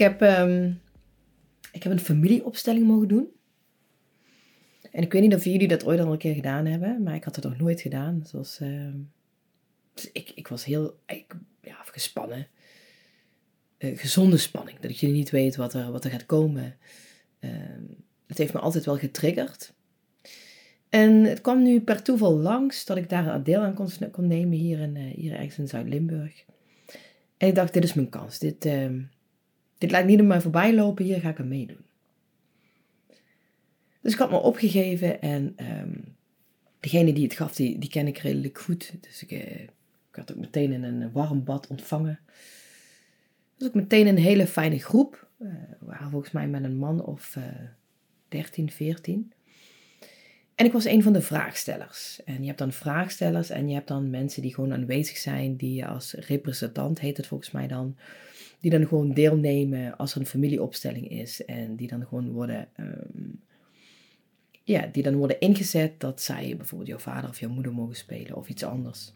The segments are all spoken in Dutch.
Ik heb, ehm, ik heb een familieopstelling mogen doen. En ik weet niet of jullie dat ooit al een keer gedaan hebben, maar ik had het nog nooit gedaan. Uh, dus ik, ik was heel ik, ja, gespannen. Uh, gezonde spanning, dat je niet weet wat er, wat er gaat komen. Uh, het heeft me altijd wel getriggerd. En het kwam nu per toeval langs dat ik daar deel aan kon, kon nemen hier, in, uh, hier ergens in Zuid-Limburg. En ik dacht, dit is mijn kans. Dit, ehm, dit lijkt niet op mij voorbij lopen, hier ga ik aan meedoen. Dus ik had me opgegeven en um, degene die het gaf, die, die ken ik redelijk goed. Dus ik, uh, ik had ook meteen in een warm bad ontvangen. Dus ook meteen een hele fijne groep. We waren volgens mij met een man of uh, 13, 14. En ik was een van de vraagstellers. En je hebt dan vraagstellers en je hebt dan mensen die gewoon aanwezig zijn, die je als representant, heet het volgens mij dan, die dan gewoon deelnemen als er een familieopstelling is. En die dan gewoon worden, um, ja, die dan worden ingezet dat zij bijvoorbeeld jouw vader of jouw moeder mogen spelen of iets anders.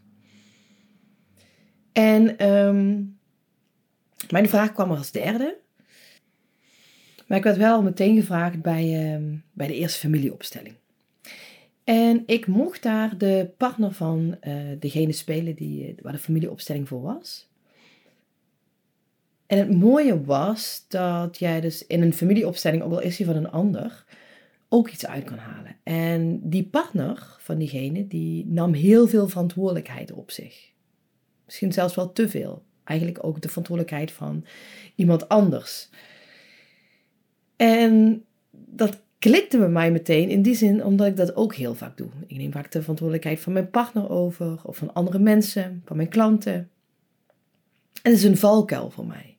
En um, mijn vraag kwam er als derde. Maar ik werd wel meteen gevraagd bij, um, bij de eerste familieopstelling. En ik mocht daar de partner van uh, degene spelen die, waar de familieopstelling voor was. En het mooie was dat jij dus in een familieopstelling, ook al is die van een ander, ook iets uit kan halen. En die partner van diegene, die nam heel veel verantwoordelijkheid op zich. Misschien zelfs wel te veel. Eigenlijk ook de verantwoordelijkheid van iemand anders. En dat klikte bij mij meteen in die zin omdat ik dat ook heel vaak doe. Ik neem vaak de verantwoordelijkheid van mijn partner over of van andere mensen, van mijn klanten. En het is een valkuil voor mij.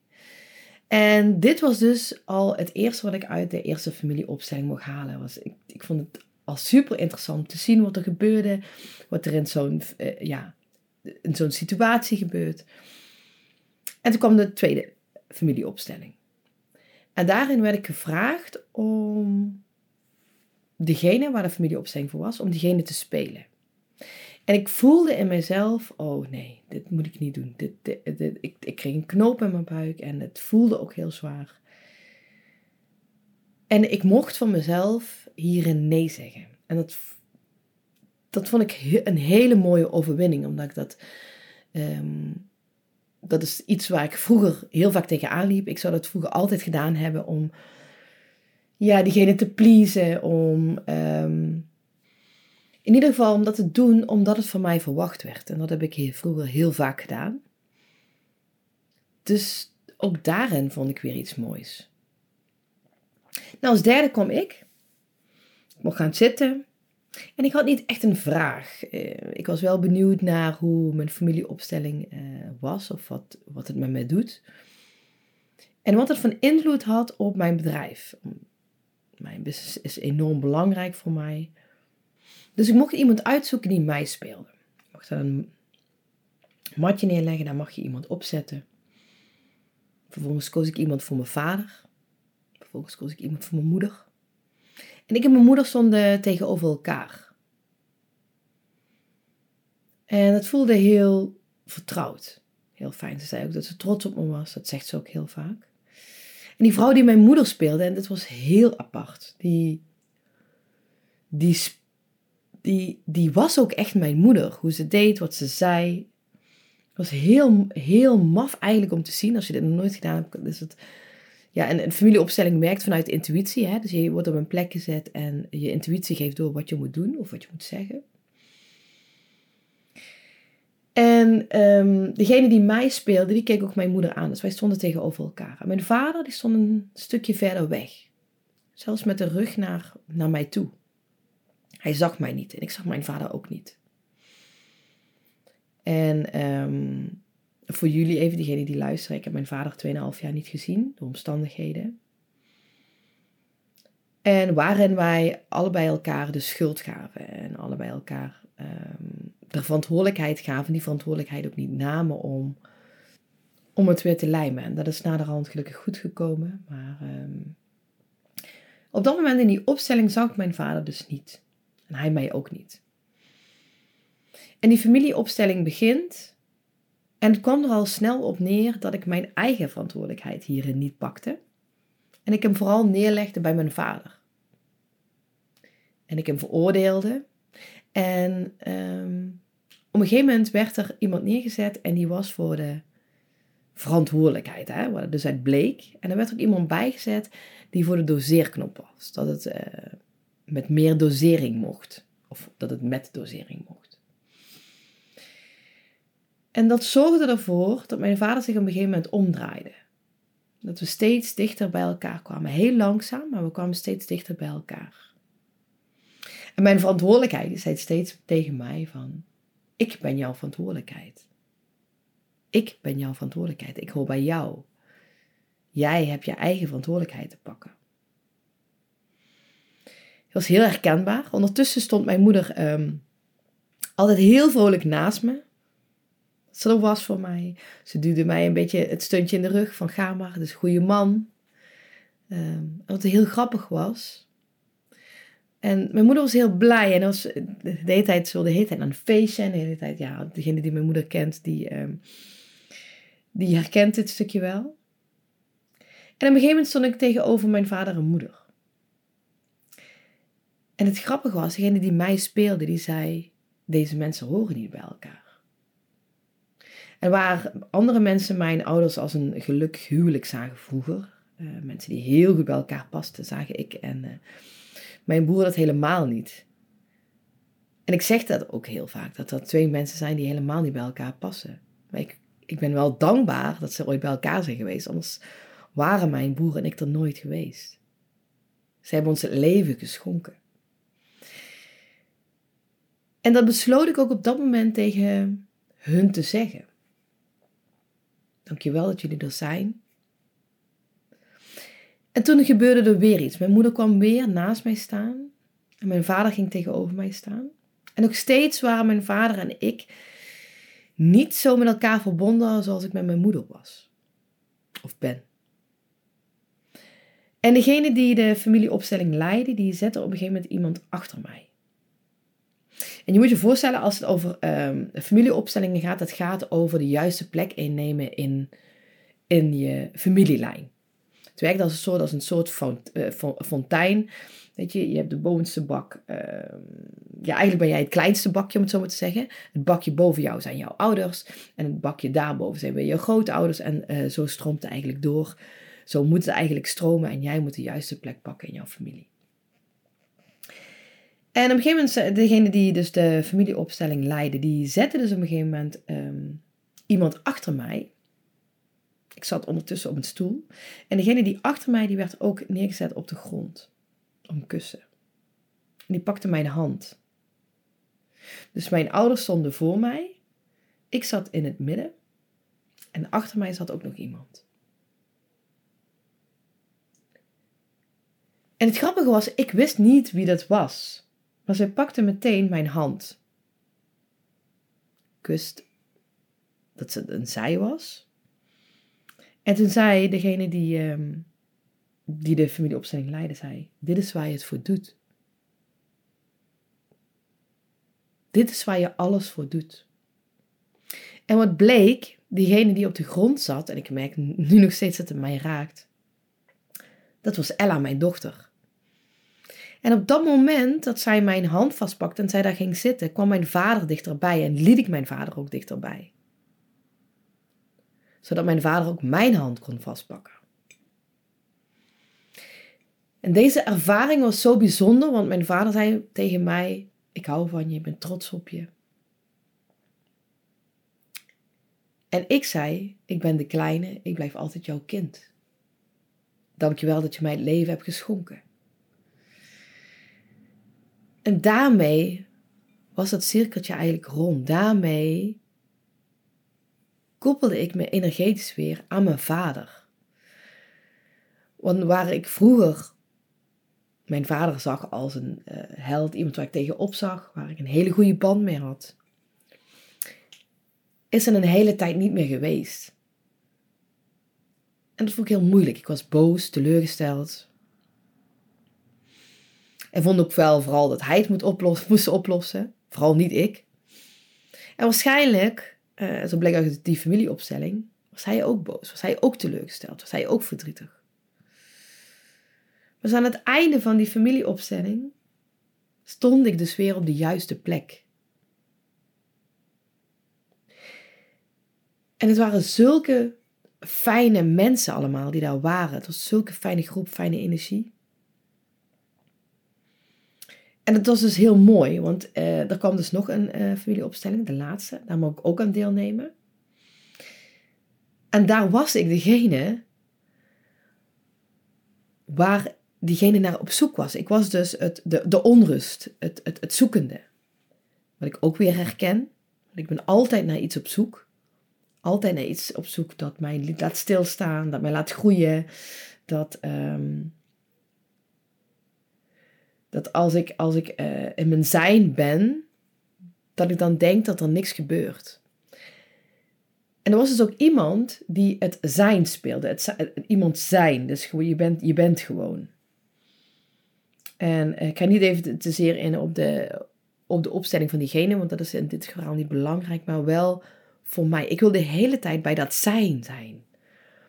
En dit was dus al het eerste wat ik uit de eerste familieopstelling mocht halen. Was, ik, ik vond het al super interessant te zien wat er gebeurde, wat er in zo'n uh, ja, in zo'n situatie gebeurt. En toen kwam de tweede familieopstelling. En daarin werd ik gevraagd om degene waar de familieopstelling voor was, om diegene te spelen. En ik voelde in mezelf, oh nee, dit moet ik niet doen. Dit, ik, ik kreeg een knoop in mijn buik en het voelde ook heel zwaar. En ik mocht van mezelf hierin nee zeggen. En dat, dat vond ik een hele mooie overwinning, omdat ik dat... Um, dat is iets waar ik vroeger heel vaak tegenaan liep. Ik zou dat vroeger altijd gedaan hebben om ja, diegene te pleasen, om um, in ieder geval om dat te doen omdat het van mij verwacht werd. En dat heb ik heel, vroeger heel vaak gedaan. Dus ook daarin vond ik weer iets moois. Nou, als derde kwam ik. Ik mocht gaan zitten. En ik had niet echt een vraag. Uh, ik was wel benieuwd naar hoe mijn familieopstelling uh, was of wat, wat het met mij doet. En wat het van invloed had op mijn bedrijf. Mijn business is enorm belangrijk voor mij. Dus ik mocht iemand uitzoeken die mij speelde. Ik mocht dan een matje neerleggen, daar mag je iemand opzetten. Vervolgens koos ik iemand voor mijn vader. Vervolgens koos ik iemand voor mijn moeder. En ik en mijn moeder stonden tegenover elkaar. En het voelde heel vertrouwd. Heel fijn. Ze zei ook dat ze trots op me was. Dat zegt ze ook heel vaak. En die vrouw die mijn moeder speelde, en dat was heel apart. Die, die, die, die was ook echt mijn moeder. Hoe ze deed, wat ze zei. Het was heel, heel maf eigenlijk om te zien. Als je dit nog nooit gedaan hebt, het... Ja, en een familieopstelling werkt vanuit intuïtie. Hè? Dus je wordt op een plek gezet en je intuïtie geeft door wat je moet doen of wat je moet zeggen. En um, degene die mij speelde, die keek ook mijn moeder aan. Dus wij stonden tegenover elkaar. En mijn vader, die stond een stukje verder weg. Zelfs met de rug naar, naar mij toe. Hij zag mij niet en ik zag mijn vader ook niet. En um, voor jullie even, diegenen die luisteren. Ik heb mijn vader 2,5 jaar niet gezien, door omstandigheden. En waarin wij allebei elkaar de schuld gaven. En allebei elkaar um, de verantwoordelijkheid gaven. Die verantwoordelijkheid ook niet namen om, om het weer te lijmen. En dat is naderhand gelukkig goed gekomen. Maar um, op dat moment in die opstelling zag ik mijn vader dus niet. En hij mij ook niet. En die familieopstelling begint. En het kwam er al snel op neer dat ik mijn eigen verantwoordelijkheid hierin niet pakte. En ik hem vooral neerlegde bij mijn vader. En ik hem veroordeelde. En um, op een gegeven moment werd er iemand neergezet en die was voor de verantwoordelijkheid. Hè, dus uit bleek. En er werd ook iemand bijgezet die voor de doseerknop was. Dat het uh, met meer dosering mocht. Of dat het met dosering mocht. En dat zorgde ervoor dat mijn vader zich op een gegeven moment omdraaide. Dat we steeds dichter bij elkaar kwamen. Heel langzaam, maar we kwamen steeds dichter bij elkaar. En mijn verantwoordelijkheid zei steeds tegen mij van, ik ben jouw verantwoordelijkheid. Ik ben jouw verantwoordelijkheid. Ik hoor bij jou. Jij hebt je eigen verantwoordelijkheid te pakken. Was heel herkenbaar. Ondertussen stond mijn moeder ehm, altijd heel vrolijk naast me. Ze er was voor mij. Ze duwde mij een beetje het steuntje in de rug van ga maar, dus goede man. Um, wat heel grappig was. En mijn moeder was heel blij en was de hele tijd zo, de hele tijd aan een feestje. En de hele tijd, ja, degene die mijn moeder kent, die, um, die herkent dit stukje wel. En op een gegeven moment stond ik tegenover mijn vader en moeder. En het grappige was, degene die mij speelde, die zei, deze mensen horen niet bij elkaar. En waar andere mensen mijn ouders als een gelukkig huwelijk zagen vroeger, uh, mensen die heel goed bij elkaar pasten, zagen ik en uh, mijn broer dat helemaal niet. En ik zeg dat ook heel vaak, dat er twee mensen zijn die helemaal niet bij elkaar passen. Maar ik, ik ben wel dankbaar dat ze ooit bij elkaar zijn geweest, anders waren mijn broer en ik er nooit geweest. Ze hebben ons het leven geschonken. En dat besloot ik ook op dat moment tegen hun te zeggen. Dankjewel dat jullie er zijn. En toen gebeurde er weer iets. Mijn moeder kwam weer naast mij staan. En mijn vader ging tegenover mij staan. En nog steeds waren mijn vader en ik niet zo met elkaar verbonden zoals ik met mijn moeder was. Of ben. En degene die de familieopstelling leidde, die zette op een gegeven moment iemand achter mij. En je moet je voorstellen, als het over um, familieopstellingen gaat, het gaat over de juiste plek innemen in, in je familielijn. Het werkt als een soort, als een soort uh, fontein. Weet je, je hebt de bovenste bak. Uh, ja, eigenlijk ben jij het kleinste bakje, om het zo maar te zeggen. Het bakje boven jou zijn jouw ouders. En het bakje daarboven zijn weer je grootouders. En uh, zo stroomt het eigenlijk door. Zo moet het eigenlijk stromen en jij moet de juiste plek pakken in jouw familie. En op een gegeven moment, degene die dus de familieopstelling leidde, die zette dus op een gegeven moment um, iemand achter mij. Ik zat ondertussen op een stoel. En degene die achter mij, die werd ook neergezet op de grond. Een kussen. En die pakte mijn hand. Dus mijn ouders stonden voor mij. Ik zat in het midden. En achter mij zat ook nog iemand. En het grappige was, ik wist niet wie dat was. Maar zij pakte meteen mijn hand. Ik wist dat ze een zij was. En toen zei degene die, um, die de familieopstelling leidde, zei, dit is waar je het voor doet. Dit is waar je alles voor doet. En wat bleek, diegene die op de grond zat, en ik merk nu nog steeds dat het mij raakt, dat was Ella, mijn dochter. En op dat moment dat zij mijn hand vastpakte en zij daar ging zitten, kwam mijn vader dichterbij en liet ik mijn vader ook dichterbij. Zodat mijn vader ook mijn hand kon vastpakken. En deze ervaring was zo bijzonder, want mijn vader zei tegen mij: Ik hou van je, ik ben trots op je. En ik zei: Ik ben de kleine, ik blijf altijd jouw kind. Dankjewel dat je mij het leven hebt geschonken. En daarmee was dat cirkeltje eigenlijk rond. Daarmee koppelde ik me energetisch weer aan mijn vader. Want waar ik vroeger mijn vader zag als een uh, held, iemand waar ik tegenop zag, waar ik een hele goede band mee had, is er een hele tijd niet meer geweest. En dat vond ik heel moeilijk. Ik was boos, teleurgesteld. En vond ook wel vooral dat hij het moet oplossen, moest oplossen. Vooral niet ik. En waarschijnlijk, uh, zo bleek uit die familieopstelling, was hij ook boos. Was hij ook teleurgesteld. Was hij ook verdrietig. Dus aan het einde van die familieopstelling stond ik dus weer op de juiste plek. En het waren zulke fijne mensen allemaal die daar waren. Het was zulke fijne groep, fijne energie. En het was dus heel mooi, want uh, er kwam dus nog een uh, familieopstelling, de laatste. Daar mocht ik ook aan deelnemen. En daar was ik degene waar diegene naar op zoek was. Ik was dus het, de, de onrust, het, het, zoekende. Wat ik ook weer herken. Ik ben altijd naar iets op zoek. Altijd naar iets op zoek dat mij laat stilstaan, dat mij laat groeien. Dat, ehm, dat als ik, als ik uh, in mijn zijn ben, dat ik dan denk dat er niks gebeurt. En er was dus ook iemand die het zijn speelde. Het, iemand zijn. Dus je bent, je bent gewoon. En ik ga niet even te zeer in op de, op de opstelling van diegene, want dat is in dit geval niet belangrijk, maar wel voor mij. Ik wilde de hele tijd bij dat zijn zijn.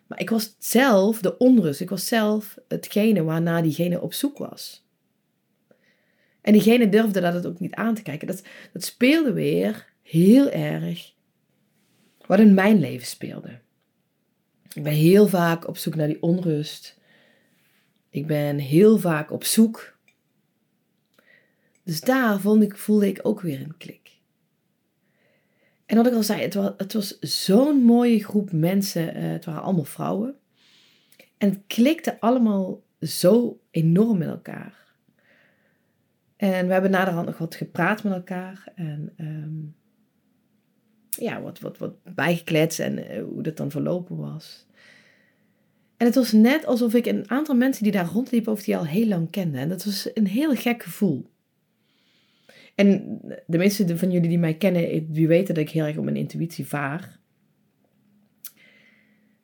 Maar ik was zelf de onrust. Ik was zelf hetgene waarna diegene op zoek was. En diegene durfde dat ook niet aan te kijken. Dat, dat speelde weer heel erg wat in mijn leven speelde. Ik ben heel vaak op zoek naar die onrust. Ik ben heel vaak op zoek dus daar vond ik, voelde ik ook weer een klik. En wat ik al zei, het was, het was zo'n mooie groep mensen. Uh, het waren allemaal vrouwen. En het klikte allemaal zo enorm met elkaar. En we hebben naderhand nog wat gepraat met elkaar. En um, ja, wat, wat, wat bijgekletst en uh, hoe dat dan verlopen was. En het was net alsof ik een aantal mensen die daar rondliepen, of die al heel lang kende. En dat was een heel gek gevoel. En de meeste van jullie die mij kennen, die weten dat ik heel erg op mijn intuïtie vaar.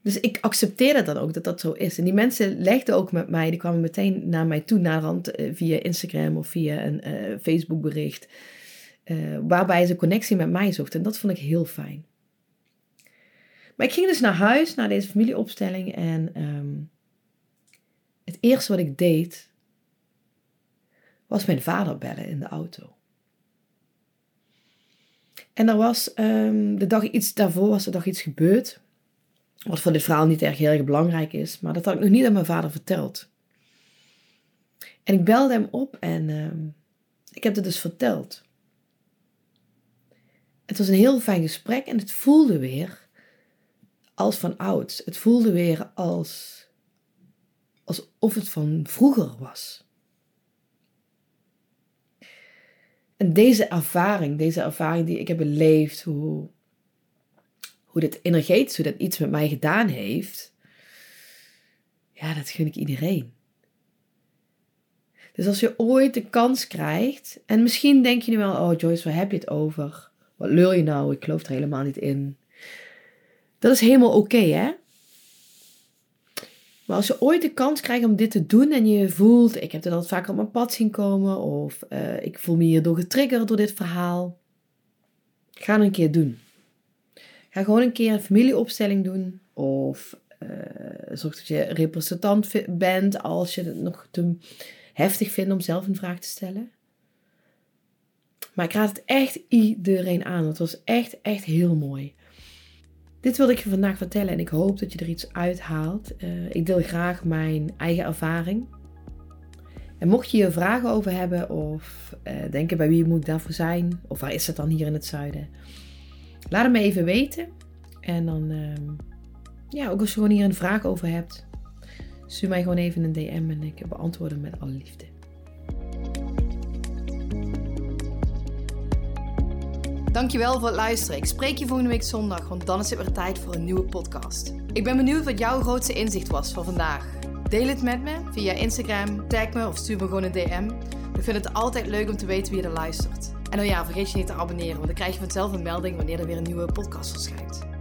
Dus ik accepteerde dan ook dat dat zo is. En die mensen legden ook met mij, die kwamen meteen naar mij toe, naar rand, eh, via Instagram of via een uh, Facebook bericht. Uh, waarbij ze connectie met mij zochten. En dat vond ik heel fijn. Maar ik ging dus naar huis, naar deze familieopstelling. En um, het eerste wat ik deed, was mijn vader bellen in de auto. En er was um, de dag iets daarvoor was er dag iets gebeurd. Wat voor dit verhaal niet erg heel erg belangrijk is. Maar dat had ik nog niet aan mijn vader verteld. En ik belde hem op en um, ik heb het dus verteld. Het was een heel fijn gesprek en het voelde weer als van ouds. Het voelde weer als alsof het van vroeger was. En deze ervaring, deze ervaring die ik heb beleefd, hoe, hoe dit energetisch, hoe dat iets met mij gedaan heeft, ja, dat gun ik iedereen. Dus als je ooit de kans krijgt, en misschien denk je nu wel, oh Joyce, waar heb je het over? Wat lul je nou? Ik geloof er helemaal niet in. Dat is helemaal oké, hè? Maar als je ooit de kans krijgt om dit te doen en je voelt, ik heb dit al vaak op mijn pad zien komen, of uh, ik voel me hierdoor getriggerd door dit verhaal, ga het een keer doen. Ga gewoon een keer een familieopstelling doen, of uh, zorg dat je representant bent als je het nog te heftig vindt om zelf een vraag te stellen. Maar ik raad het echt iedereen aan. Het was echt, echt heel mooi. Dit wilde ik je vandaag vertellen en ik hoop dat je er iets uithaalt. Uh, ik deel graag mijn eigen ervaring. En mocht je hier vragen over hebben of uh, denken bij wie moet ik daarvoor zijn, of waar is het dan hier in het zuiden, laat het me even weten. En dan, uh, ja, ook als je gewoon hier een vraag over hebt, stuur mij gewoon even een DM en ik beantwoord hem met alle liefde. Dankjewel voor het luisteren. Ik spreek je volgende week zondag, want dan is het weer tijd voor een nieuwe podcast. Ik ben benieuwd wat jouw grootste inzicht was voor vandaag. Deel het met me via Instagram, tag me of stuur me gewoon een DM. Ik vind het altijd leuk om te weten wie er luistert. En oh ja, vergeet je niet te abonneren, want dan krijg je vanzelf een melding wanneer er weer een nieuwe podcast verschijnt.